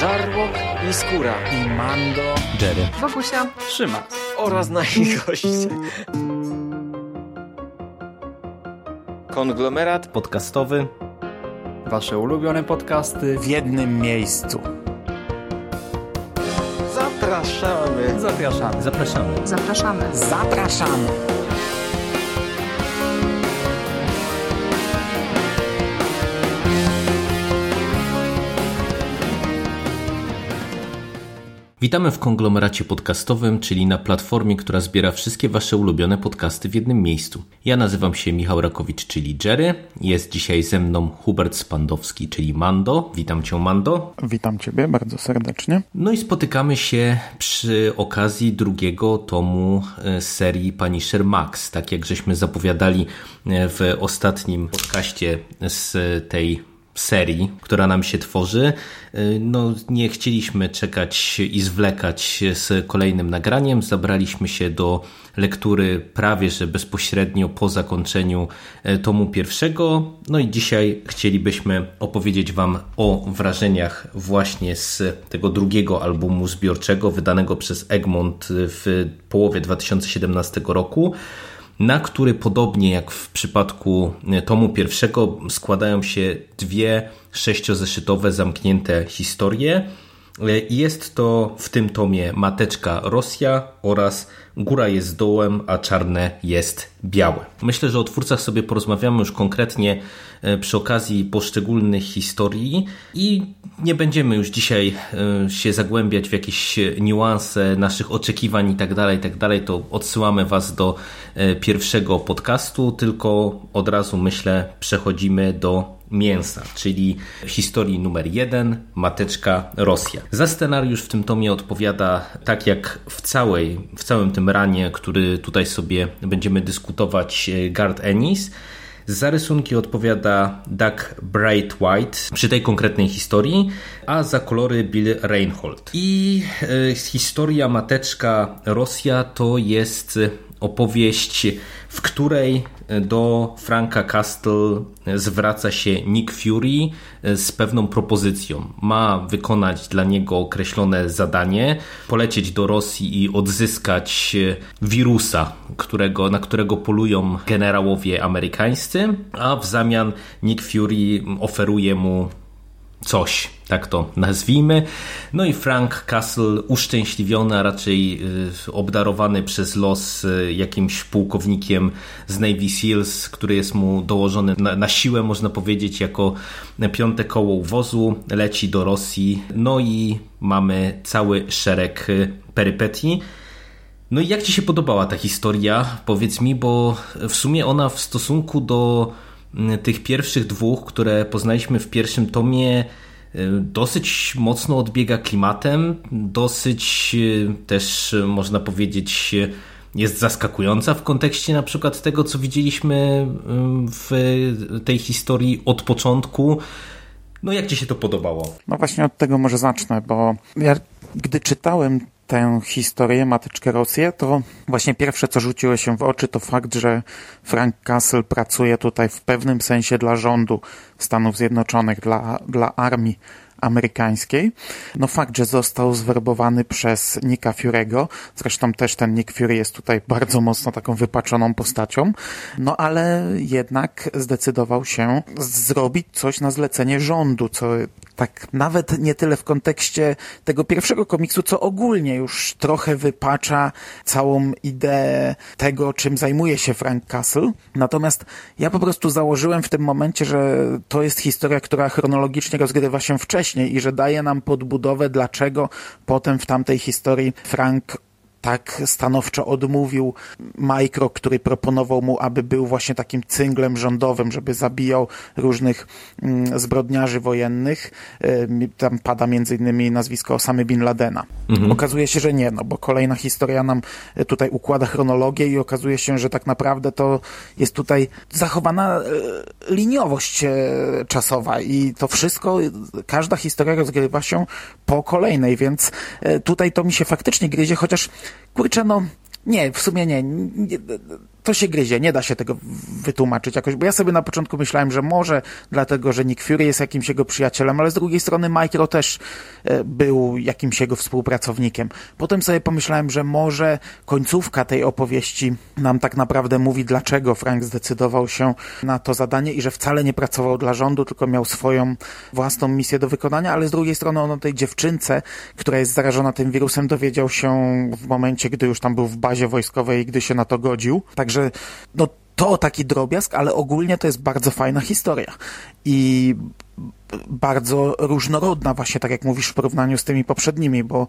Żarłok i Skóra i Mando, Jerry, Wokusia, Trzyma oraz nasi goście. Konglomerat podcastowy. Wasze ulubione podcasty w jednym miejscu. Zapraszamy. Zapraszamy. Zapraszamy. zapraszamy. Zapraszamy. Witamy w konglomeracie podcastowym, czyli na platformie, która zbiera wszystkie Wasze ulubione podcasty w jednym miejscu. Ja nazywam się Michał Rakowicz, czyli Jerry. Jest dzisiaj ze mną Hubert Spandowski, czyli Mando. Witam Cię, Mando. Witam Ciebie bardzo serdecznie. No i spotykamy się przy okazji drugiego tomu e, serii Punisher Max. Tak jak żeśmy zapowiadali e, w ostatnim podcaście z tej serii, która nam się tworzy. No, nie chcieliśmy czekać i zwlekać z kolejnym nagraniem. Zabraliśmy się do lektury prawie że bezpośrednio po zakończeniu tomu pierwszego. No i dzisiaj chcielibyśmy opowiedzieć Wam o wrażeniach właśnie z tego drugiego albumu zbiorczego wydanego przez Egmont w połowie 2017 roku na który podobnie jak w przypadku tomu pierwszego składają się dwie sześciozeszytowe zamknięte historie. Jest to w tym tomie Mateczka Rosja oraz Góra jest dołem, a czarne jest białe. Myślę, że o twórcach sobie porozmawiamy już konkretnie przy okazji poszczególnych historii i nie będziemy już dzisiaj się zagłębiać w jakieś niuanse naszych oczekiwań i tak dalej, tak. To odsyłamy Was do pierwszego podcastu, tylko od razu myślę przechodzimy do mięsa, czyli historii numer jeden, Mateczka Rosja. Za scenariusz w tym tomie odpowiada, tak jak w, całej, w całym tym ranie, który tutaj sobie będziemy dyskutować, Gard Ennis. Za rysunki odpowiada Doug Bright White przy tej konkretnej historii, a za kolory Bill Reinhold. I e, historia Mateczka Rosja to jest opowieść, w której do Franka Castle zwraca się Nick Fury z pewną propozycją. Ma wykonać dla niego określone zadanie, polecieć do Rosji i odzyskać wirusa, którego, na którego polują generałowie amerykańscy, a w zamian Nick Fury oferuje mu coś, tak to nazwijmy. No i Frank Castle uszczęśliwiony, a raczej obdarowany przez los jakimś pułkownikiem z Navy Seals, który jest mu dołożony na, na siłę, można powiedzieć, jako piąte koło wozu, leci do Rosji. No i mamy cały szereg perypetii. No i jak Ci się podobała ta historia? Powiedz mi, bo w sumie ona w stosunku do tych pierwszych dwóch, które poznaliśmy w pierwszym tomie, dosyć mocno odbiega klimatem, dosyć też można powiedzieć jest zaskakująca w kontekście na przykład tego, co widzieliśmy w tej historii od początku. No jak Ci się to podobało? No właśnie od tego może zacznę, bo ja gdy czytałem tę historię, Mateczkę Rosję, to właśnie pierwsze, co rzuciło się w oczy, to fakt, że Frank Castle pracuje tutaj w pewnym sensie dla rządu Stanów Zjednoczonych, dla, dla armii amerykańskiej. No fakt, że został zwerbowany przez Nicka Fury'ego, zresztą też ten Nick Fury jest tutaj bardzo mocno taką wypaczoną postacią, no ale jednak zdecydował się zrobić coś na zlecenie rządu, co tak nawet nie tyle w kontekście tego pierwszego komiksu, co ogólnie już trochę wypacza całą ideę tego, czym zajmuje się Frank Castle. Natomiast ja po prostu założyłem w tym momencie, że to jest historia, która chronologicznie rozgrywa się wcześniej i że daje nam podbudowę, dlaczego potem w tamtej historii Frank tak stanowczo odmówił Micro, który proponował mu, aby był właśnie takim cynglem rządowym, żeby zabijał różnych mm, zbrodniarzy wojennych. Tam pada między innymi nazwisko Osamy Bin Ladena. Mhm. Okazuje się, że nie, no bo kolejna historia nam tutaj układa chronologię i okazuje się, że tak naprawdę to jest tutaj zachowana liniowość czasowa i to wszystko, każda historia rozgrywa się po kolejnej, więc tutaj to mi się faktycznie gryzie, chociaż kurczę, no nie, w sumie nie. nie to się gryzie, nie da się tego wytłumaczyć jakoś, bo ja sobie na początku myślałem, że może dlatego, że Nick Fury jest jakimś jego przyjacielem, ale z drugiej strony Micro też e, był jakimś jego współpracownikiem. Potem sobie pomyślałem, że może końcówka tej opowieści nam tak naprawdę mówi, dlaczego Frank zdecydował się na to zadanie i że wcale nie pracował dla rządu, tylko miał swoją własną misję do wykonania, ale z drugiej strony on o tej dziewczynce, która jest zarażona tym wirusem, dowiedział się w momencie, gdy już tam był w bazie wojskowej i gdy się na to godził. Także no to taki drobiazg, ale ogólnie to jest bardzo fajna historia. I bardzo różnorodna właśnie, tak jak mówisz, w porównaniu z tymi poprzednimi, bo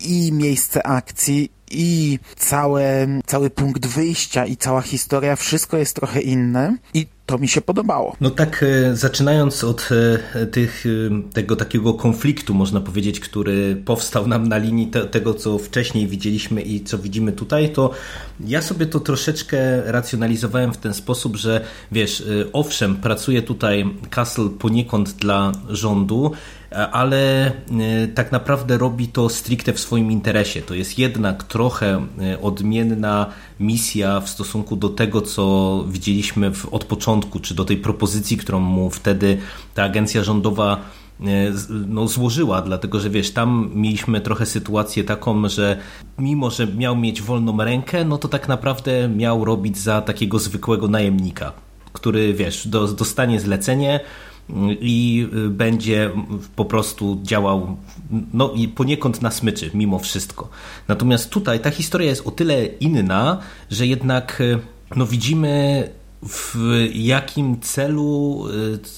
i miejsce akcji, i całe, cały punkt wyjścia i cała historia, wszystko jest trochę inne i to mi się podobało. No tak, e, zaczynając od e, tych, e, tego takiego konfliktu, można powiedzieć, który powstał nam na linii te, tego, co wcześniej widzieliśmy i co widzimy tutaj, to ja sobie to troszeczkę racjonalizowałem w ten sposób, że wiesz, owszem, pracuje tutaj Castle poniekąd dla rządu, ale tak naprawdę robi to stricte w swoim interesie. To jest jednak trochę odmienna misja w stosunku do tego, co widzieliśmy w, od początku, czy do tej propozycji, którą mu wtedy ta agencja rządowa e, no, złożyła, dlatego że wiesz, tam mieliśmy trochę sytuację taką, że mimo, że miał mieć wolną rękę, no to tak naprawdę miał robić za takiego zwykłego najemnika, który wiesz, dostanie zlecenie, i y, będzie po prostu działał no i poniekąd na smyczy mimo wszystko. Natomiast tutaj ta historia jest o tyle inna, że jednak y, no widzimy w jakim celu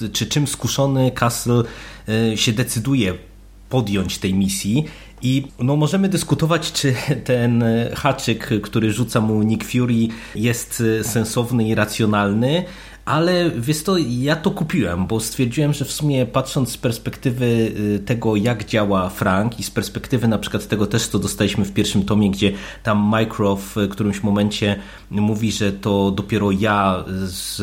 y, czy czym skuszony Castle się decyduje podjąć tej misji i no, możemy dyskutować, czy ten haczyk, który rzuca mu Nick Fury, jest sensowny i racjonalny, ale wiesz to, ja to kupiłem, bo stwierdziłem, że w sumie patrząc z perspektywy y, tego, jak działa Frank i z perspektywy na przykład tego też, co dostaliśmy w pierwszym tomie, gdzie tam Micro w którymś momencie mówi, że to dopiero ja z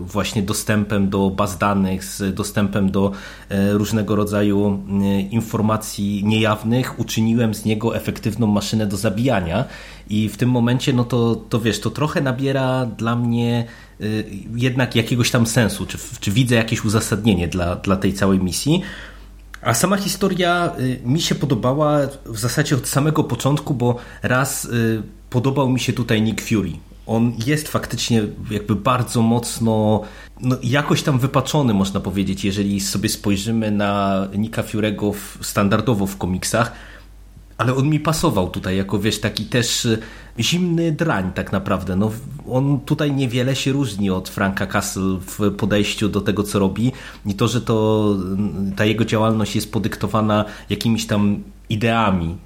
właśnie dostępem do baz danych, z dostępem do e, różnego rodzaju e, informacji niejawnych uczyniłem z niego efektywną maszynę do zabijania i w tym momencie, no to, to wiesz, to trochę nabiera dla mnie y, jednak jakiegoś tam sensu, czy, czy widzę jakieś uzasadnienie dla, dla tej całej misji. A sama historia y, mi się podobała w zasadzie od samego początku, bo raz y, podobał mi się tutaj Nick Fury. On jest faktycznie jakby bardzo mocno no, jakoś tam wypaczony, można powiedzieć, jeżeli sobie spojrzymy na Nicka Fury'ego standardowo w komiksach ale on mi pasował tutaj jako, wiesz, taki też y, zimny drań tak naprawdę. No, on tutaj niewiele się różni od Franka Castle w podejściu do tego, co robi i to, że to mm, ta jego działalność jest podyktowana jakimiś tam ideami,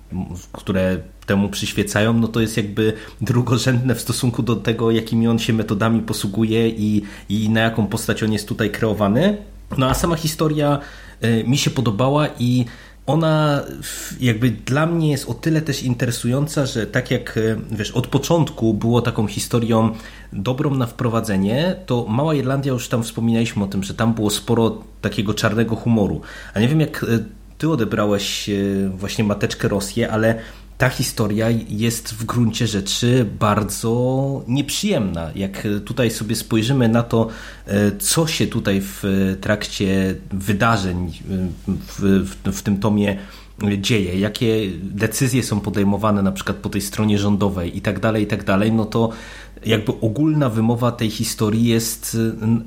które temu przyświecają, no to jest jakby drugorzędne w stosunku do tego, jakimi on się metodami posługuje i, i na jaką postać on jest tutaj kreowany. No a sama historia y, mi się podobała i ona jakby dla mnie jest o tyle też interesująca, że tak jak e, wiesz, od początku było taką historią dobrą na wprowadzenie, to Mała Irlandia już tam wspominaliśmy o tym, że tam było sporo takiego czarnego humoru. A nie wiem jak e, ty odebrałeś e, właśnie Mateczkę Rosję, ale ta historia jest w gruncie rzeczy bardzo nieprzyjemna. Jak tutaj sobie spojrzymy na to, e, co się tutaj w trakcie wydarzeń w, w, w tym tomie dzieje, jakie decyzje są podejmowane na przykład po tej stronie rządowej i tak dalej, i tak dalej, no to jakby ogólna wymowa tej historii jest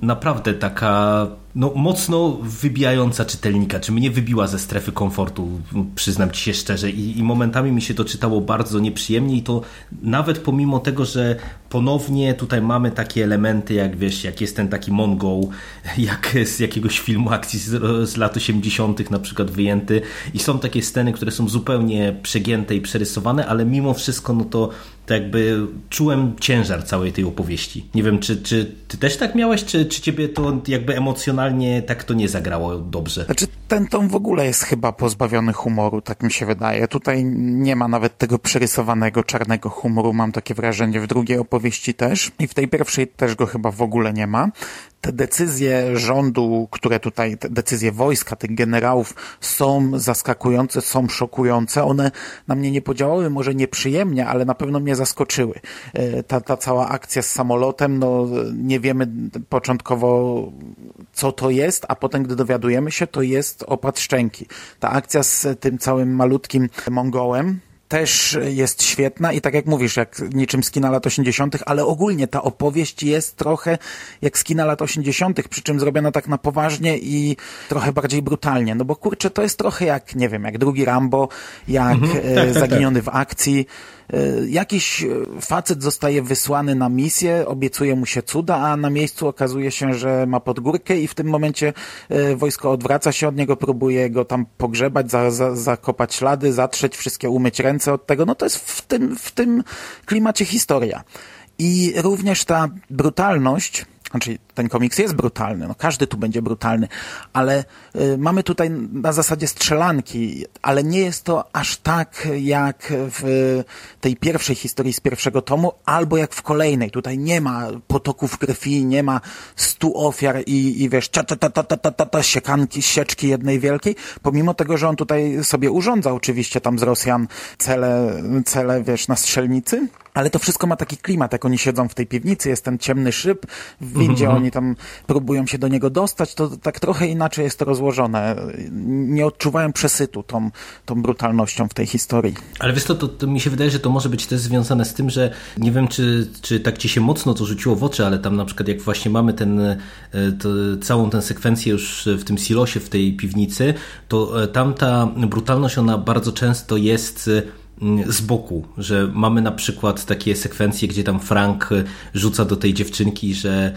naprawdę taka no, mocno wybijająca czytelnika, czy mnie wybiła ze strefy komfortu, przyznam ci się szczerze i, i momentami mi się to czytało bardzo nieprzyjemnie i to nawet pomimo tego, że ponownie tutaj mamy takie elementy, jak wiesz, jak jest ten taki Mongol, jak z jakiegoś filmu akcji z, z lat 80. na przykład wyjęty i są takie sceny, które są zupełnie przegięte i przerysowane, ale mimo wszystko no to to jakby czułem ciężar całej tej opowieści. Nie wiem, czy, czy ty też tak miałeś, czy, czy ciebie to jakby emocjonalnie tak to nie zagrało dobrze? Znaczy ten tom w ogóle jest chyba pozbawiony humoru, tak mi się wydaje. Tutaj nie ma nawet tego przerysowanego czarnego humoru, mam takie wrażenie, w drugiej opowieści też i w tej pierwszej też go chyba w ogóle nie ma te decyzje rządu, które tutaj, te decyzje wojska, tych generałów są zaskakujące, są szokujące. One na mnie nie podziałały może nieprzyjemnie, ale na pewno mnie zaskoczyły. Ta, ta cała akcja z samolotem, no nie wiemy początkowo co to jest, a potem gdy dowiadujemy się, to jest opad szczęki. Ta akcja z tym całym malutkim Mongołem, też jest świetna i tak jak mówisz, jak niczym z kina lat 80., ale ogólnie ta opowieść jest trochę jak z kina lat 80., przy czym zrobiona tak na poważnie i trochę bardziej brutalnie. No bo kurczę, to jest trochę jak, nie wiem, jak drugi Rambo, jak mhm, tak, tak, tak. Zaginiony w akcji. E, jakiś facet zostaje wysłany na misję, obiecuje mu się cuda, a na miejscu okazuje się, że ma podgórkę i w tym momencie e, wojsko odwraca się od niego, próbuje go tam pogrzebać, za, za, zakopać ślady, zatrzeć wszystkie, umyć ręce od tego. No to jest w tym, w tym klimacie historia. I również ta brutalność, znaczy ten komiks jest brutalny, no każdy tu będzie brutalny, ale y, mamy tutaj na zasadzie strzelanki, ale nie jest to aż tak jak w tej pierwszej historii z pierwszego tomu, albo jak w kolejnej. Tutaj nie ma potoków krwi, nie ma stu ofiar i, i wiesz, ta, ta, ta, ta, ta, ta, ta, siekanki, sieczki jednej wielkiej, pomimo tego, że on tutaj sobie urządza oczywiście tam z Rosjan cele, cele wiesz, na strzelnicy, ale to wszystko ma taki klimat, jak oni siedzą w tej piwnicy, jest ten ciemny szyb, w windzie mm -hmm. oni tam próbują się do niego dostać, to tak trochę inaczej jest to rozłożone. Nie odczuwają przesytu tą, tą brutalnością w tej historii. Ale wiesz to, to, to mi się wydaje, że to może być też związane z tym, że nie wiem, czy, czy tak ci się mocno to rzuciło w oczy, ale tam na przykład jak właśnie mamy ten, e, to, całą tę sekwencję już w tym silosie, w tej piwnicy, to e, tam ta brutalność, ona bardzo często jest z boku, że mamy na przykład takie sekwencje, gdzie tam Frank rzuca do tej dziewczynki, że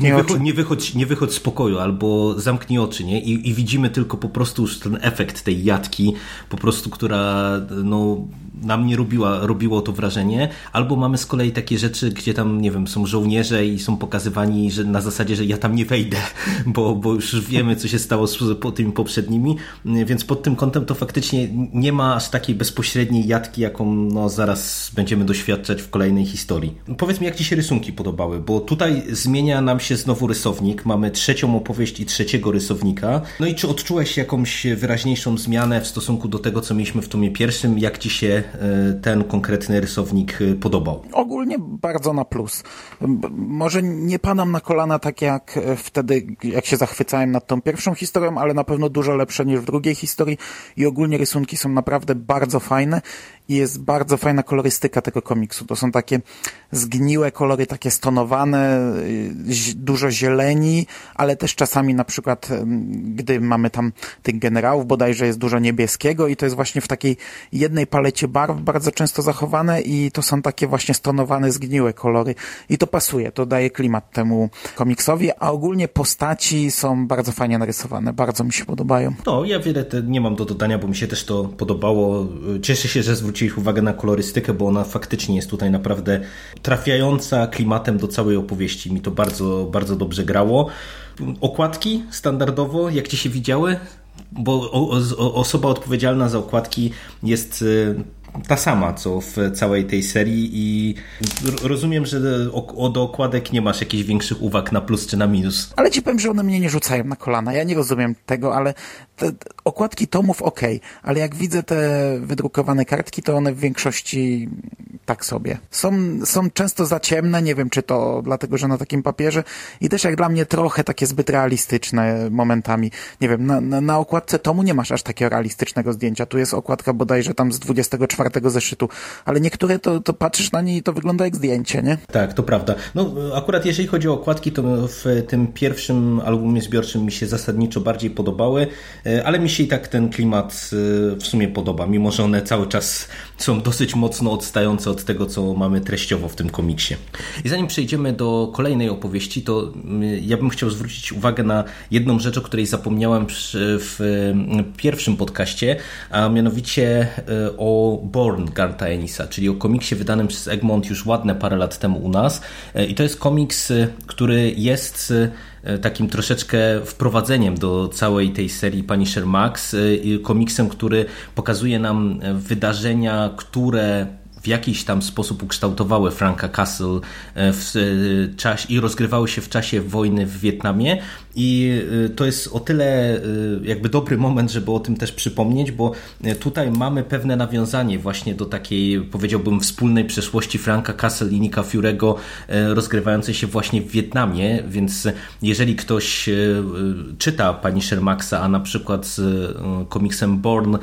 nie, wychodź, nie, wychodź, nie wychodź z pokoju albo zamknij oczy, nie? I, I widzimy tylko po prostu już ten efekt tej jatki, po prostu, która no na mnie robiła, robiło to wrażenie, albo mamy z kolei takie rzeczy, gdzie tam, nie wiem, są żołnierze i są pokazywani że na zasadzie, że ja tam nie wejdę, bo, bo już wiemy, co się stało z po tymi poprzednimi, więc pod tym kątem to faktycznie nie ma aż takiej bezpośredniej jatki, jaką no, zaraz będziemy doświadczać w kolejnej historii. Powiedz mi, jak Ci się rysunki podobały, bo tutaj zmienia nam się znowu rysownik, mamy trzecią opowieść i trzeciego rysownika, no i czy odczułeś jakąś wyraźniejszą zmianę w stosunku do tego, co mieliśmy w tomie pierwszym, jak Ci się ten konkretny rysownik e, podobał? Ogólnie bardzo na plus. Może nie padam na kolana tak jak e, wtedy, jak się zachwycałem nad tą pierwszą historią, ale na pewno dużo lepsze niż w drugiej historii i ogólnie rysunki są naprawdę bardzo fajne i jest bardzo fajna kolorystyka tego komiksu. To są takie zgniłe kolory, takie stonowane, y, dużo zieleni, ale też czasami na przykład, gdy mamy tam tych generałów, bodajże jest dużo niebieskiego i to jest właśnie w takiej jednej palecie barw bardzo często zachowane i to są takie właśnie stonowane, zgniłe kolory i to pasuje, to daje klimat temu komiksowi, a ogólnie postaci są bardzo fajnie narysowane, bardzo mi się podobają. No, ja wiele nie mam do dodania, bo mi się też to podobało. Cieszę się, że zwróciłem zwróciłeś uwagę na kolorystykę, bo ona faktycznie jest tutaj naprawdę trafiająca klimatem do całej opowieści. Mi to bardzo, bardzo dobrze grało. Okładki standardowo, jak ci się widziały? Bo osoba odpowiedzialna za okładki jest y, ta sama, co w całej tej serii i rozumiem, że o, do okładek nie masz jakichś większych uwag na plus czy na minus. Ale ci powiem, że one mnie nie rzucają na kolana. Ja nie rozumiem tego, ale te, okładki tomów ok, ale jak widzę te wydrukowane kartki, to one w większości tak sobie. Są, są często za ciemne, nie wiem czy to dlatego, że na takim papierze i też jak dla mnie trochę takie zbyt realistyczne momentami. Nie wiem, na, na, na okładce tomu nie masz aż takiego realistycznego zdjęcia. Tu jest okładka bodajże tam z 24 zeszytu, ale niektóre to, to patrzysz na nie i to wygląda jak zdjęcie, nie? Tak, to prawda. No akurat jeżeli chodzi o okładki, to w tym pierwszym albumie zbiorczym mi się zasadniczo bardziej podobały, e, ale mi się i tak ten klimat e, w sumie podoba, mimo że one cały czas są dosyć mocno odstające od tego, co mamy treściowo w tym komiksie. I zanim przejdziemy do kolejnej opowieści, to mm, ja bym chciał zwrócić uwagę na jedną rzecz, o której zapomniałem w pierwszym podcaście, a mianowicie e, o Born Garta Enisa, czyli o komiksie wydanym przez Egmont już ładne parę lat temu u nas. E, I to jest komiks, e, który jest takim troszeczkę wprowadzeniem do całej tej serii Punisher Max, komiksem, który pokazuje nam wydarzenia, które w jakiś tam sposób ukształtowały Franka Castle w czasie i rozgrywały się w czasie wojny w Wietnamie. I to jest o tyle jakby dobry moment, żeby o tym też przypomnieć, bo tutaj mamy pewne nawiązanie właśnie do takiej, powiedziałbym, wspólnej przeszłości Franka Castle i Nika Furego rozgrywającej się właśnie w Wietnamie, więc jeżeli ktoś czyta pani Shermaxa, a na przykład z komiksem Born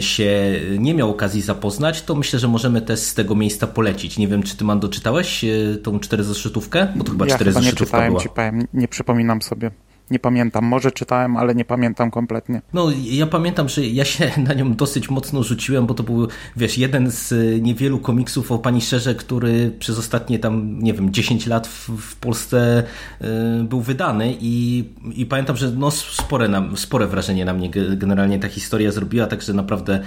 się nie miał okazji zapoznać, to myślę, że możemy też z tego miejsca polecić. Nie wiem, czy ty, Mando, czytałeś e, tą cztery zeszytówkę? Bo to chyba ja cztery chyba nie czytałem, była. ci powiem, nie przypominam sobie. Nie pamiętam, może czytałem, ale nie pamiętam kompletnie. No, ja pamiętam, że ja się na nią dosyć mocno rzuciłem, bo to był, wiesz, jeden z niewielu komiksów o Pani Szerze, który przez ostatnie tam, nie wiem, 10 lat w, w Polsce y, był wydany i, i pamiętam, że no, spore, nam, spore wrażenie na mnie generalnie ta historia zrobiła, także naprawdę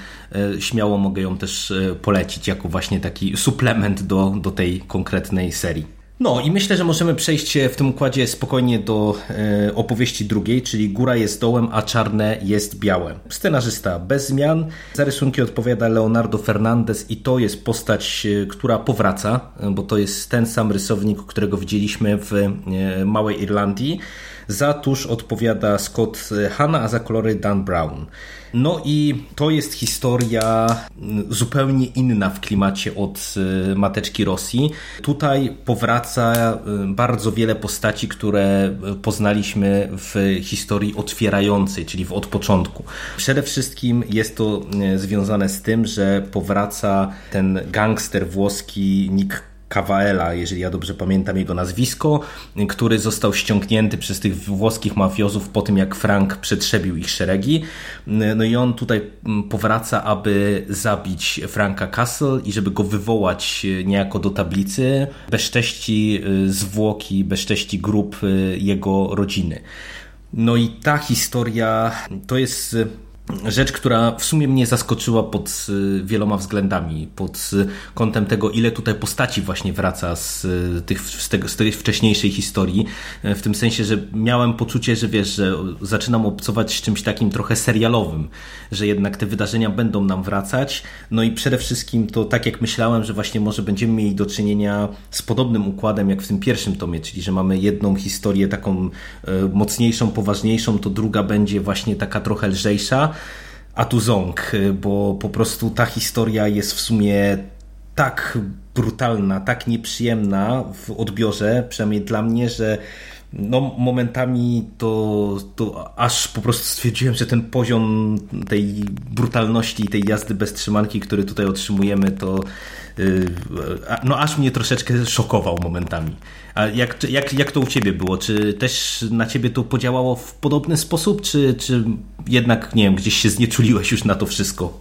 y, śmiało mogę ją też y, polecić jako właśnie taki suplement do, do tej konkretnej serii. No i myślę, że możemy przejść w tym układzie spokojnie do e, opowieści drugiej, czyli Góra jest dołem, a czarne jest białe. Scenarzysta bez zmian. Za rysunki odpowiada Leonardo Fernandez i to jest postać, e, która powraca, e, bo to jest ten sam rysownik, którego widzieliśmy w e, Małej Irlandii. Za tusz odpowiada Scott Hanna, a za kolory Dan Brown. No i to jest historia zupełnie inna w klimacie od y, Mateczki Rosji. Tutaj powraca y, bardzo wiele postaci, które poznaliśmy w historii otwierającej, czyli w od początku. Przede wszystkim jest to y, związane z tym, że powraca ten gangster włoski Nick Cavaella, jeżeli ja dobrze pamiętam jego nazwisko, który został ściągnięty przez tych włoskich mafiozów po tym, jak Frank przetrzebił ich szeregi. No i on tutaj mm, powraca, aby zabić Franka Castle i żeby go wywołać niejako do tablicy, bezcześci y, zwłoki, bezcześci grup y, jego rodziny. No i ta historia to jest rzecz, która w sumie mnie zaskoczyła pod y, wieloma względami. Pod y, kątem tego, ile tutaj postaci właśnie wraca z, y, tych, z, tego, z tej wcześniejszej historii. W tym sensie, że miałem poczucie, że wiesz, że zaczynam obcować z czymś takim trochę serialowym, że jednak te wydarzenia będą nam wracać. No i przede wszystkim to tak jak myślałem, że właśnie może będziemy mieli do czynienia z podobnym układem jak w tym pierwszym tomie, czyli że mamy jedną historię taką mocniejszą, poważniejszą, to druga będzie właśnie taka trochę lżejsza Atuzong, bo po prostu ta historia jest w sumie tak brutalna, tak nieprzyjemna w odbiorze, przynajmniej dla mnie, że no, momentami to, to aż po prostu stwierdziłem, że ten poziom tej brutalności i tej jazdy bez trzymanki, który tutaj otrzymujemy, to yy, no aż mnie troszeczkę szokował momentami. A jak, jak, jak to u Ciebie było? Czy też na Ciebie to podziałało w podobny sposób, czy, czy jednak, nie wiem, gdzieś się znieczuliłeś już na to wszystko?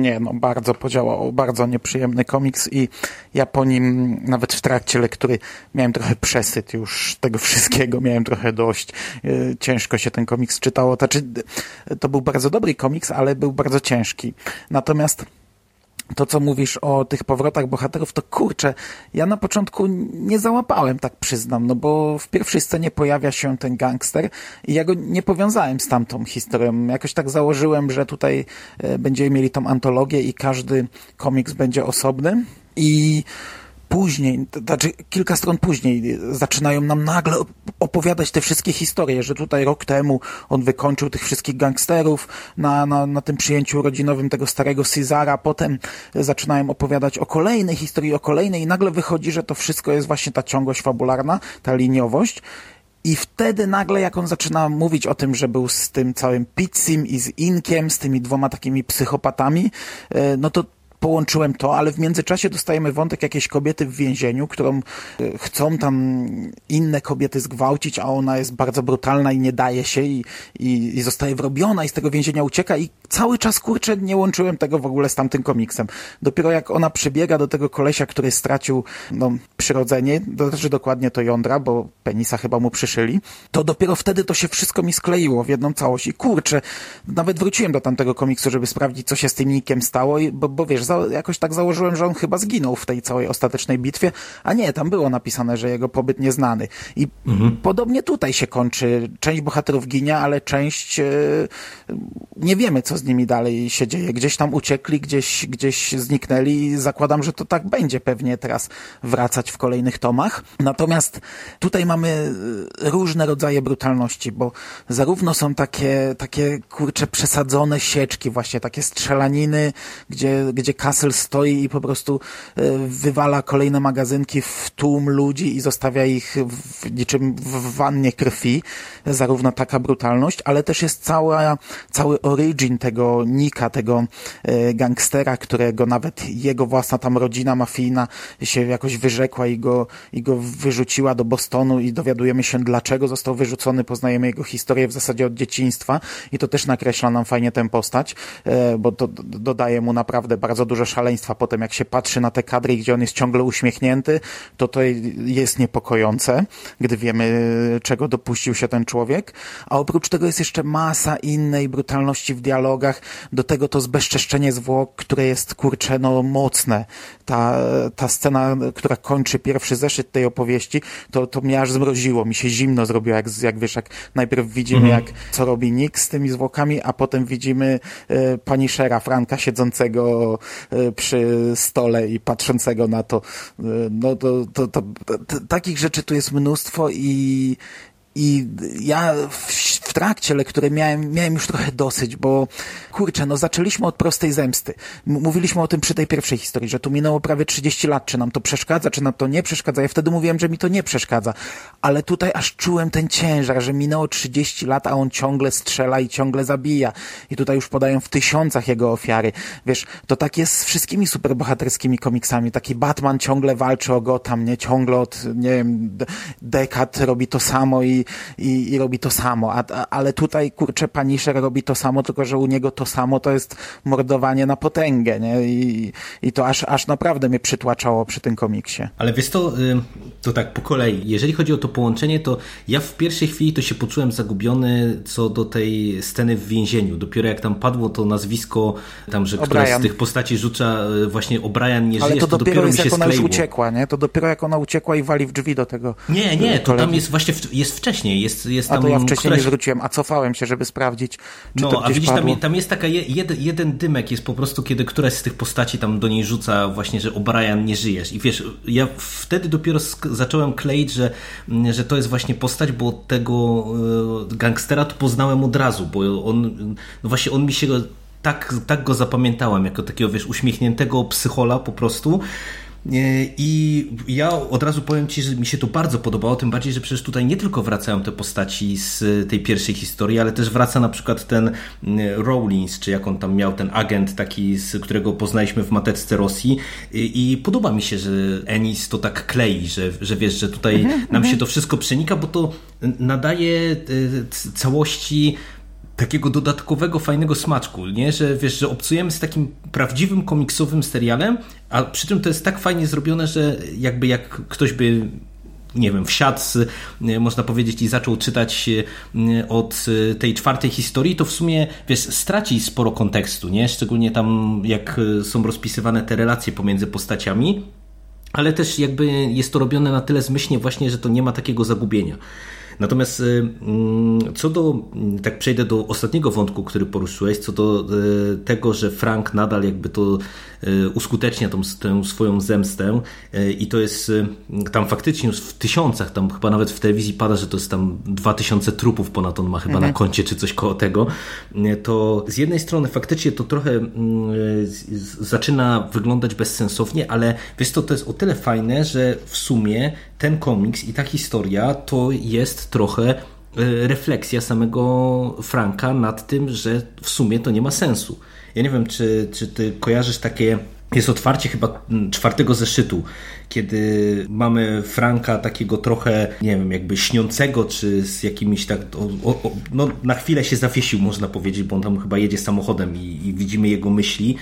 Nie, no bardzo podziałało, bardzo nieprzyjemny komiks i ja po nim nawet w trakcie lektury miałem trochę przesyt już tego wszystkiego, miałem trochę dość. E, ciężko się ten komiks czytało. Znaczy, to był bardzo dobry komiks, ale był bardzo ciężki. Natomiast to, co mówisz o tych powrotach bohaterów, to kurczę, ja na początku nie załapałem, tak przyznam, no bo w pierwszej scenie pojawia się ten gangster i ja go nie powiązałem z tamtą historią. Jakoś tak założyłem, że tutaj e, będziemy mieli tą antologię i każdy komiks będzie osobny i później, znaczy kilka stron później zaczynają nam nagle opowiadać te wszystkie historie, że tutaj rok temu on wykończył tych wszystkich gangsterów na, na, na tym przyjęciu urodzinowym tego starego Cezara, potem zaczynają opowiadać o kolejnej historii, o kolejnej i nagle wychodzi, że to wszystko jest właśnie ta ciągłość fabularna, ta liniowość. I wtedy nagle, jak on zaczyna mówić o tym, że był z tym całym Pizzim i z Inkiem, z tymi dwoma takimi psychopatami, e, no to połączyłem to, ale w międzyczasie dostajemy wątek jakiejś kobiety w więzieniu, którą e, chcą tam inne kobiety zgwałcić, a ona jest bardzo brutalna i nie daje się i, i, i zostaje wrobiona i z tego więzienia ucieka i cały czas, kurczę, nie łączyłem tego w ogóle z tamtym komiksem. Dopiero jak ona przybiega do tego kolesia, który stracił no, przyrodzenie, znaczy dokładnie to jądra, bo penisa chyba mu przyszyli, to dopiero wtedy to się wszystko mi skleiło w jedną całość i kurczę, nawet wróciłem do tamtego komiksu, żeby sprawdzić, co się z tym Nikiem stało, bo, bo wiesz, za, jakoś tak założyłem, że on chyba zginął w tej całej ostatecznej bitwie, a nie, tam było napisane, że jego pobyt nieznany. I mhm. podobnie tutaj się kończy. Część bohaterów ginie, ale część e, nie wiemy, co z nimi dalej się dzieje. Gdzieś tam uciekli, gdzieś, gdzieś zniknęli i zakładam, że to tak będzie pewnie teraz wracać w kolejnych tomach. Natomiast tutaj mamy różne rodzaje brutalności, bo zarówno są takie, takie kurcze przesadzone sieczki, właśnie takie strzelaniny, gdzie, gdzie Castle stoi i po prostu e, wywala kolejne magazynki w tłum ludzi i zostawia ich w, niczym w wannie krwi, zarówno taka brutalność, ale też jest cała, cały origin tego Nika, tego e, gangstera, którego nawet jego własna tam rodzina mafijna się jakoś wyrzekła i go, i go wyrzuciła do Bostonu i dowiadujemy się dlaczego został wyrzucony, poznajemy jego historię w zasadzie od dzieciństwa i to też nakreśla nam fajnie tę postać, e, bo to dodaje mu naprawdę bardzo dużo szaleństwa potem, jak się patrzy na te kadry, gdzie on jest ciągle uśmiechnięty, to to jest niepokojące, gdy wiemy, czego dopuścił się ten człowiek, a oprócz tego jest jeszcze masa innej brutalności w dialogach, do tego to zbezczeszczenie zwłok, które jest, kurcze, no mocne. Ta, ta scena, która kończy pierwszy zeszyt tej opowieści, to, to mnie aż zmroziło, mi się zimno zrobiło, jak, jak wiesz, jak najpierw widzimy, mhm. jak co robi Nick z tymi zwłokami, a potem widzimy e, pani Shera, Franka siedzącego przy stole i patrzącego na to. E, no to, to, to, to takich rzeczy tu jest mnóstwo i i ja w, w, trakcie lektury miałem, miałem już trochę dosyć, bo kurczę, no zaczęliśmy od prostej zemsty. Mówiliśmy o tym przy tej pierwszej historii, że tu minęło prawie 30 lat, czy nam to przeszkadza, czy nam to nie przeszkadza. Ja wtedy mówiłem, że mi to nie przeszkadza, ale tutaj aż czułem ten ciężar, że minęło 30 lat, a on ciągle strzela i ciągle zabija. I tutaj już podają w tysiącach jego ofiary. Wiesz, to tak jest z wszystkimi superbohaterskimi komiksami. Taki Batman ciągle walczy o Gotham, nie? Ciągle od, nie wiem, dekad robi to samo i i, i, robi to samo, a, a, ale tutaj, kurczę, Punisher robi to samo, tylko że u niego to samo to jest mordowanie na potęgę, nie? I, i to aż, aż naprawdę mnie przytłaczało przy tym komiksie. Ale wiesz to, to tak po kolei, jeżeli chodzi o to połączenie, to ja w pierwszej chwili to się poczułem zagubiony co do tej sceny w więzieniu. Dopiero jak tam padło to nazwisko, tam, że któraś z tych postaci rzuca e, właśnie O'Brien nie Ale żyjesz, to, to dopiero, jest mi się jak ona już uciekła, nie? To dopiero jak ona uciekła i wali w drzwi do tego. Nie, nie, to tam jest właśnie, w, jest wcześniej, jest, jest tam... A to ja wcześniej któraś... nie zwróciłem, a cofałem się, żeby sprawdzić, czy no, to a widzisz, tam, tam, jest taka jed, jeden dymek jest po prostu, kiedy któraś z tych postaci tam do niej rzuca właśnie, że O'Brien nie żyjesz. I wiesz, ja wtedy dopiero zacząłem kleić, że, że to jest właśnie postać, bo tego e, gangstera to poznałem od razu, bo on, no właśnie on mi się tak, tak go zapamiętałem, jako takiego, wiesz, uśmiechniętego psychola po prostu, i ja od razu powiem Ci, że mi się to bardzo podobało, tym bardziej, że przecież tutaj nie tylko wracają te postaci z tej pierwszej historii, ale też wraca na przykład ten mm, Rawlins, czy jak on tam miał, ten agent taki, z którego poznaliśmy w Mateczce Rosji i, i podoba mi się, że Enis to tak klei, że, że wiesz, że tutaj mhm, nam się mhm. to wszystko przenika, bo to nadaje e, całości takiego dodatkowego, fajnego smaczku, nie? Że wiesz, że obcujemy z takim prawdziwym komiksowym serialem, a przy czym to jest tak fajnie zrobione, że jakby jak ktoś by nie wiem, wsiadł, można powiedzieć, i zaczął czytać e, od e, tej czwartej historii, to w sumie, wiesz, straci sporo kontekstu, nie? Szczególnie tam, jak e, są rozpisywane te relacje pomiędzy postaciami, ale też jakby jest to robione na tyle zmyślnie właśnie, że to nie ma takiego zagubienia. Natomiast y, mm, co do, tak przejdę do ostatniego wątku, który poruszyłeś, co do y, tego, że Frank nadal jakby to y, uskutecznia tą, tę swoją zemstę i to jest tam faktycznie już w tysiącach, tam chyba nawet w telewizji pada, że to jest tam dwa tysiące trupów ponad on ma chyba mhm. na koncie, czy coś koło tego, to z jednej strony faktycznie to trochę mm, zaczyna wyglądać bezsensownie, ale wiesz to, to jest o tyle fajne, że w sumie ten komiks i ta historia to jest trochę e, refleksja samego Franka nad tym, że w sumie to nie ma sensu. Ja nie wiem, czy, czy ty kojarzysz takie. Jest otwarcie chyba czwartego zeszytu, kiedy mamy Franka takiego trochę, nie wiem, jakby śniącego, czy z jakimiś tak, o, o, no na chwilę się zawiesił, można powiedzieć, bo on tam chyba jedzie samochodem i, i widzimy jego myśli.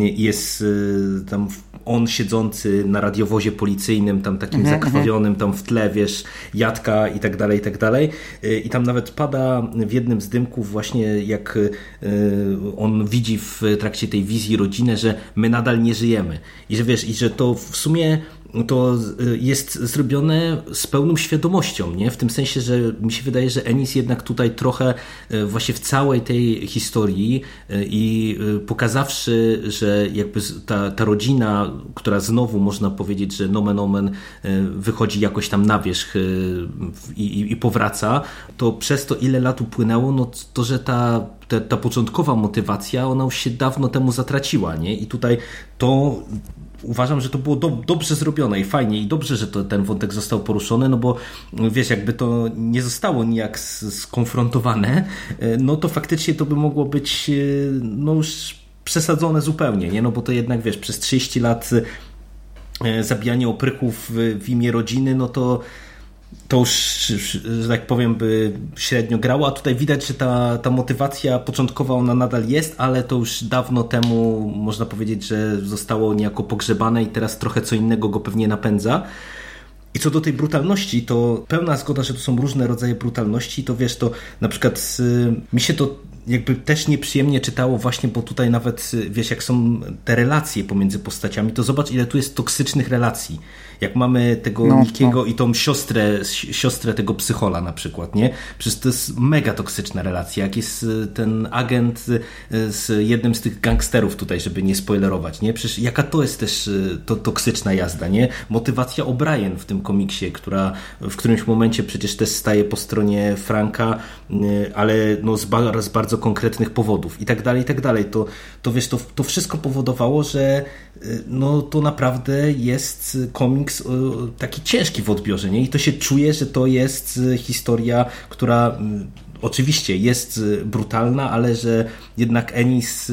Jest y, tam on siedzący na radiowozie policyjnym, tam takim mhm, zakrwawionym, tam w tle, wiesz, jadka i tak dalej, i tak dalej. I tam nawet pada w jednym z dymków właśnie jak on widzi w trakcie tej wizji rodzinę, że my nadal nie żyjemy. I że wiesz, i że to w sumie to y, jest zrobione z pełną świadomością, nie? W tym sensie, że mi się wydaje, że Ennis jednak tutaj trochę y, właśnie w całej tej historii y, i pokazawszy, że jakby ta, ta rodzina, która znowu można powiedzieć, że nomen omen wychodzi jakoś tam na wierzch i, i, i powraca, to przez to ile lat upłynęło, no to, że ta ta, ta początkowa motywacja, ona już się dawno temu zatraciła, nie? I tutaj to uważam, że to było do, dobrze zrobione i fajnie i dobrze, że to, ten wątek został poruszony, no bo wiesz, jakby to nie zostało nijak skonfrontowane, e, no to faktycznie to by mogło być e, no już przesadzone zupełnie, nie? No bo to jednak, wiesz, przez 30 lat e, zabijanie opryków w, w imię rodziny, no to to już, że tak powiem, by średnio grało, a tutaj widać, że ta, ta motywacja początkowa ona nadal jest, ale to już dawno temu można powiedzieć, że zostało niejako pogrzebane i teraz trochę co innego go pewnie napędza. I co do tej brutalności, to pełna zgoda, że to są różne rodzaje brutalności, to wiesz, to na przykład mi się to jakby też nieprzyjemnie czytało właśnie, bo tutaj nawet, wiesz, jak są te relacje pomiędzy postaciami, to zobacz, ile tu jest toksycznych relacji jak mamy tego no, Nikiego no. i tą siostrę, siostrę tego psychola na przykład, nie? Przecież to jest mega toksyczna relacja, jak jest y, ten agent y, z jednym z tych gangsterów tutaj, żeby nie spoilerować, nie? Przecież jaka to jest też y, to toksyczna jazda, nie? Motywacja O'Brien w tym komiksie, która w którymś momencie przecież też staje po stronie Franka, ale no z, z bardzo konkretnych powodów i tak dalej, i tak dalej. To, to wiesz, to, to wszystko powodowało, że no to naprawdę jest komiks taki ciężki w odbiorze, nie? I to się czuje, że to jest historia, która oczywiście jest brutalna, ale że jednak Ennis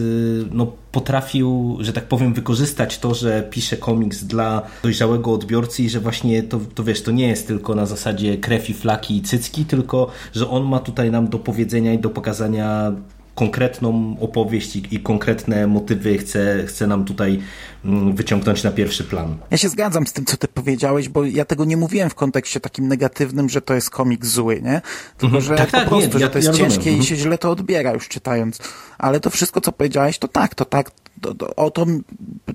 no, potrafił, że tak powiem, wykorzystać to, że pisze komiks dla dojrzałego odbiorcy i że właśnie to, to wiesz, to nie jest tylko na zasadzie krew i flaki i cycki, tylko że on ma tutaj nam do powiedzenia i do pokazania konkretną opowieść i, i, konkretne motywy chce, chce nam tutaj mm, wyciągnąć na pierwszy plan. Ja się zgadzam z tym, co ty powiedziałeś, bo ja tego nie mówiłem w kontekście takim negatywnym, że to jest komik zły, nie? Tylko, mhm. że tak, tak, po prostu, nie, że to jest ja ciężkie i się źle to odbiera już czytając. Ale to wszystko, co powiedziałeś, to tak, to tak, to, to, o to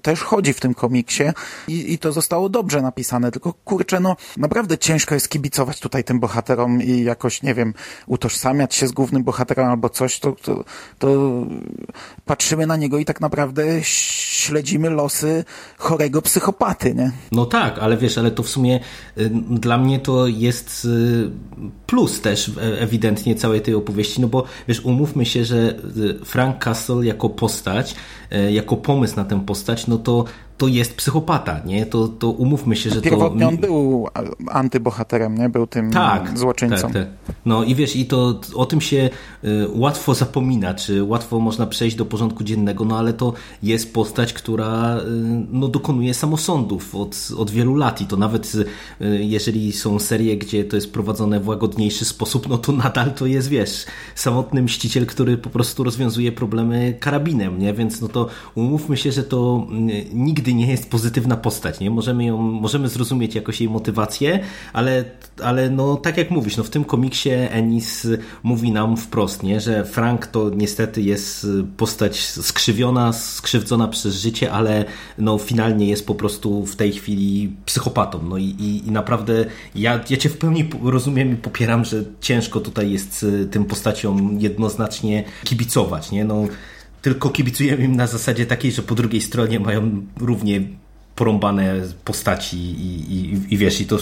też chodzi w tym komiksie i, i to zostało dobrze napisane, tylko kurczę, no naprawdę ciężko jest kibicować tutaj tym bohaterom i jakoś, nie wiem, utożsamiać się z głównym bohaterem albo coś, to, to, to patrzymy na niego i tak naprawdę śledzimy losy chorego psychopaty, nie? No tak, ale wiesz, ale to w sumie y, dla mnie to jest y, plus też ewidentnie całej tej opowieści, no bo wiesz, umówmy się, że y, Frank Castle jako postać jako pomysł na tę postać, no to to jest psychopata, nie? To, to umówmy się, że Pierwotnie to... on był antybohaterem, nie? Był tym tak, złoczyńcą. Tak, tak. No i wiesz, i to o tym się y, łatwo zapomina, czy łatwo można przejść do porządku dziennego, no ale to jest postać, która y, no, dokonuje samosądów od, od wielu lat i to nawet y, jeżeli są serie, gdzie to jest prowadzone w łagodniejszy sposób, no to nadal to jest, wiesz, samotny mściciel, który po prostu rozwiązuje problemy karabinem, nie? Więc no to umówmy się, że to nigdy nie jest pozytywna postać, nie? Możemy ją, możemy zrozumieć jakoś jej motywację, ale, ale no tak jak mówisz, no w tym komiksie Ennis mówi nam wprost, nie? Że Frank to niestety jest postać skrzywiona, skrzywdzona przez życie, ale no finalnie jest po prostu w tej chwili psychopatą, no i, i, i naprawdę ja, ja cię w pełni rozumiem i popieram, że ciężko tutaj jest tym postaciom jednoznacznie kibicować, nie? No tylko kibicujemy im na zasadzie takiej, że po drugiej stronie mają równie porąbane postaci i, i, i wiesz, i to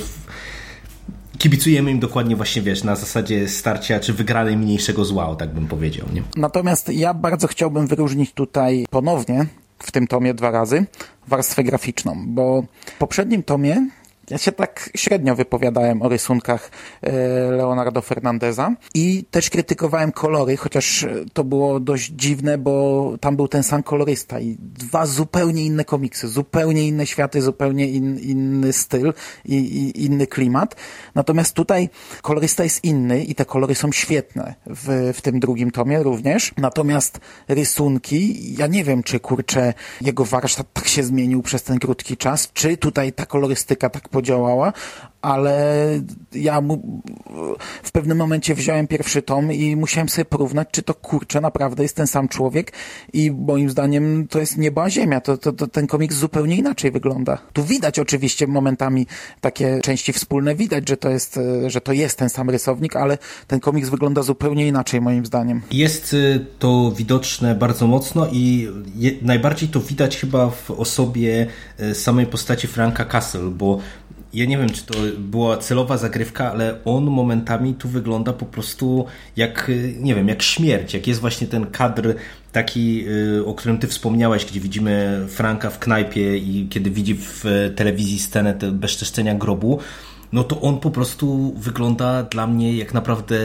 kibicujemy im dokładnie właśnie, wiesz, na zasadzie starcia czy wygranej mniejszego zła, o tak bym powiedział. Nie? Natomiast ja bardzo chciałbym wyróżnić tutaj ponownie w tym tomie dwa razy warstwę graficzną, bo w poprzednim tomie Ja się tak średnio wypowiadałem o rysunkach e, Leonardo Fernandeza i też krytykowałem kolory, chociaż to było dość dziwne, bo tam był ten sam kolorysta i dwa zupełnie inne komiksy, zupełnie inne światy, zupełnie in, inny styl i, i inny klimat. Natomiast tutaj kolorysta jest inny i te kolory są świetne w, w tym drugim tomie również. Natomiast rysunki, ja nie wiem, czy kurczę, jego warsztat tak się zmienił przez ten krótki czas, czy tutaj ta kolorystyka tak podziałała, ale ja mu, w pewnym momencie wziąłem pierwszy tom i musiałem sobie porównać, czy to kurczę naprawdę jest ten sam człowiek i moim zdaniem to jest nieba a ziemia. To, to, to ten komiks zupełnie inaczej wygląda. Tu widać oczywiście momentami takie części wspólne, widać, że to jest, że to jest ten sam rysownik, ale ten komiks wygląda zupełnie inaczej moim zdaniem. Jest y, to widoczne bardzo mocno i je, najbardziej to widać chyba w osobie y, samej postaci Franka Castle, bo ja nie wiem, czy to była celowa zagrywka, ale on momentami tu wygląda po prostu jak, nie wiem, jak śmierć. Jak jest właśnie ten kadr taki, y, o którym ty wspomniałeś, gdzie widzimy Franka w knajpie i kiedy widzi w telewizji scenę bezczeszczenia grobu, no to on po prostu wygląda dla mnie jak naprawdę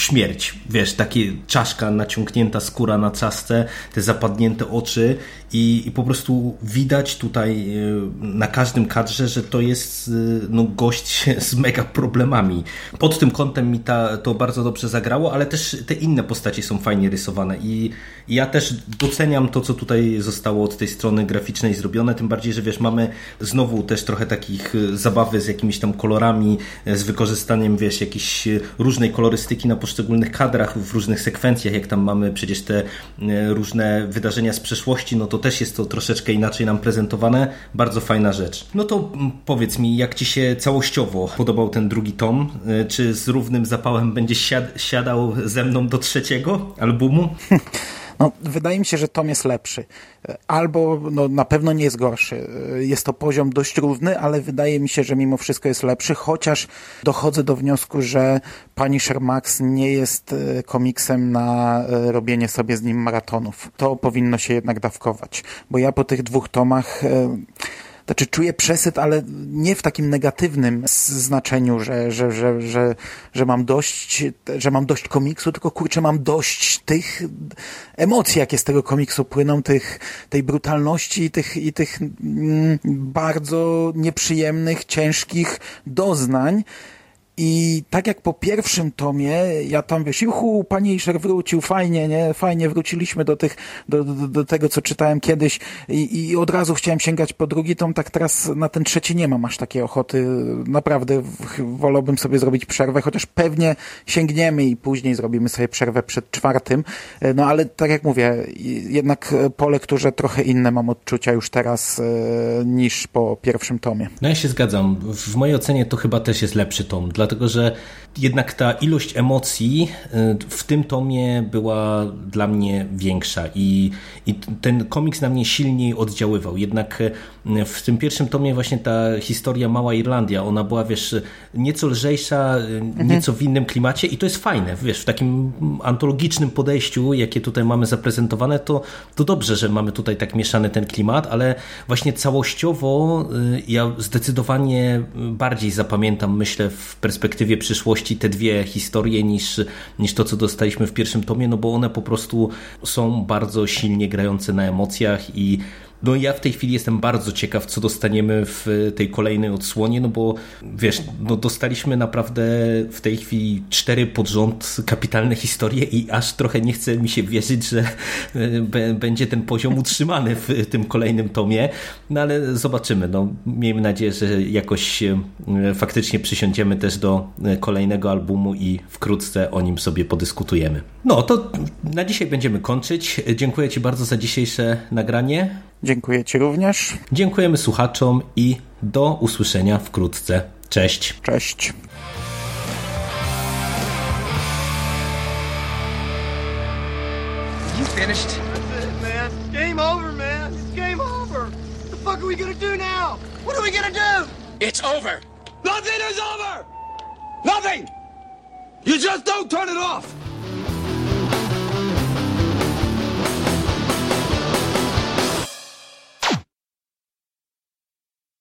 śmierć. Wiesz, takie czaszka naciągnięta, skóra na czaszce, te zapadnięte oczy i, i po prostu widać tutaj y, na każdym kadrze, że to jest y, no, gość z mega problemami. Pod tym kątem mi ta, to bardzo dobrze zagrało, ale też te inne postacie są fajnie rysowane i, i ja też doceniam to, co tutaj zostało od tej strony graficznej zrobione, tym bardziej, że wiesz, mamy znowu też trochę takich y, zabawy z jakimiś tam kolorami, z wykorzystaniem, wiesz, jakiejś różnej kolorystyki na poszczególnych kadrach, w różnych sekwencjach, jak tam mamy przecież te różne wydarzenia z przeszłości, no to też jest to troszeczkę inaczej nam prezentowane. Bardzo fajna rzecz. No to mm, powiedz mi, jak Ci się całościowo podobał ten drugi tom? Y, czy z równym zapałem będziesz siad siadał ze mną do trzeciego albumu? No, wydaje mi się, że tom jest lepszy. Albo no, na pewno nie jest gorszy. Jest to poziom dość równy, ale wydaje mi się, że mimo wszystko jest lepszy, chociaż dochodzę do wniosku, że Punisher Max nie jest e, komiksem na e, robienie sobie z nim maratonów. To powinno się jednak dawkować. Bo ja po tych dwóch tomach e, znaczy czuję przesyt, ale nie w takim negatywnym znaczeniu, że, że, że, że, że mam dość, że mam dość komiksu, tylko kurczę, mam dość tych emocji, jakie z tego komiksu płyną, tych, tej brutalności i tych, i tych mm, bardzo nieprzyjemnych, ciężkich doznań. I tak jak po pierwszym tomie, ja tam wiesz, juhu, Punisher wrócił, fajnie, nie? Fajnie wróciliśmy do tych, do, do, do tego, co czytałem kiedyś i, i od razu chciałem sięgać po drugi tom, tak teraz na ten trzeci nie mam aż takiej ochoty. Naprawdę wolałbym sobie zrobić przerwę, chociaż pewnie sięgniemy i później zrobimy sobie przerwę przed czwartym. No ale tak jak mówię, jednak po lekturze trochę inne mam odczucia już teraz e, niż po pierwszym tomie. No ja się zgadzam. W mojej ocenie to chyba też jest lepszy tom, dlatego że jednak ta ilość emocji y, w tym tomie była dla mnie większa i, i ten komiks na mnie silniej oddziaływał. Jednak y, w tym pierwszym tomie właśnie ta historia Mała Irlandia, ona była, wiesz, nieco lżejsza, y, mhm. nieco w innym klimacie i to jest fajne, wiesz, w takim antologicznym podejściu, jakie tutaj mamy zaprezentowane, to, to dobrze, że mamy tutaj tak mieszany ten klimat, ale właśnie całościowo ja zdecydowanie bardziej zapamiętam, myślę, w perspektywie przyszłości te dwie historie niż, niż to, co dostaliśmy w pierwszym tomie, no bo one po prostu są bardzo silnie grające na emocjach i no ja w tej chwili jestem bardzo ciekaw, co dostaniemy w tej kolejnej odsłonie, no bo wiesz, no dostaliśmy naprawdę w tej chwili cztery pod kapitalne historie i aż trochę nie chce mi się wierzyć, że e, będzie ten poziom utrzymany w tym kolejnym tomie, no ale zobaczymy. No, miejmy nadzieję, że jakoś e, faktycznie przysiądziemy też do e, kolejnego albumu i wkrótce o nim sobie podyskutujemy. No to na dzisiaj będziemy kończyć. Dziękuję Ci bardzo za dzisiejsze nagranie. Dziękuję Ci również. Dziękujemy słuchaczom i do usłyszenia wkrótce. Cześć. Cześć. You finished? That's it, man. Game over, man. It's game over. What the fuck are we gonna do now? What are we gonna do? It's over. Nothing is over. Nothing. You just don't turn it off.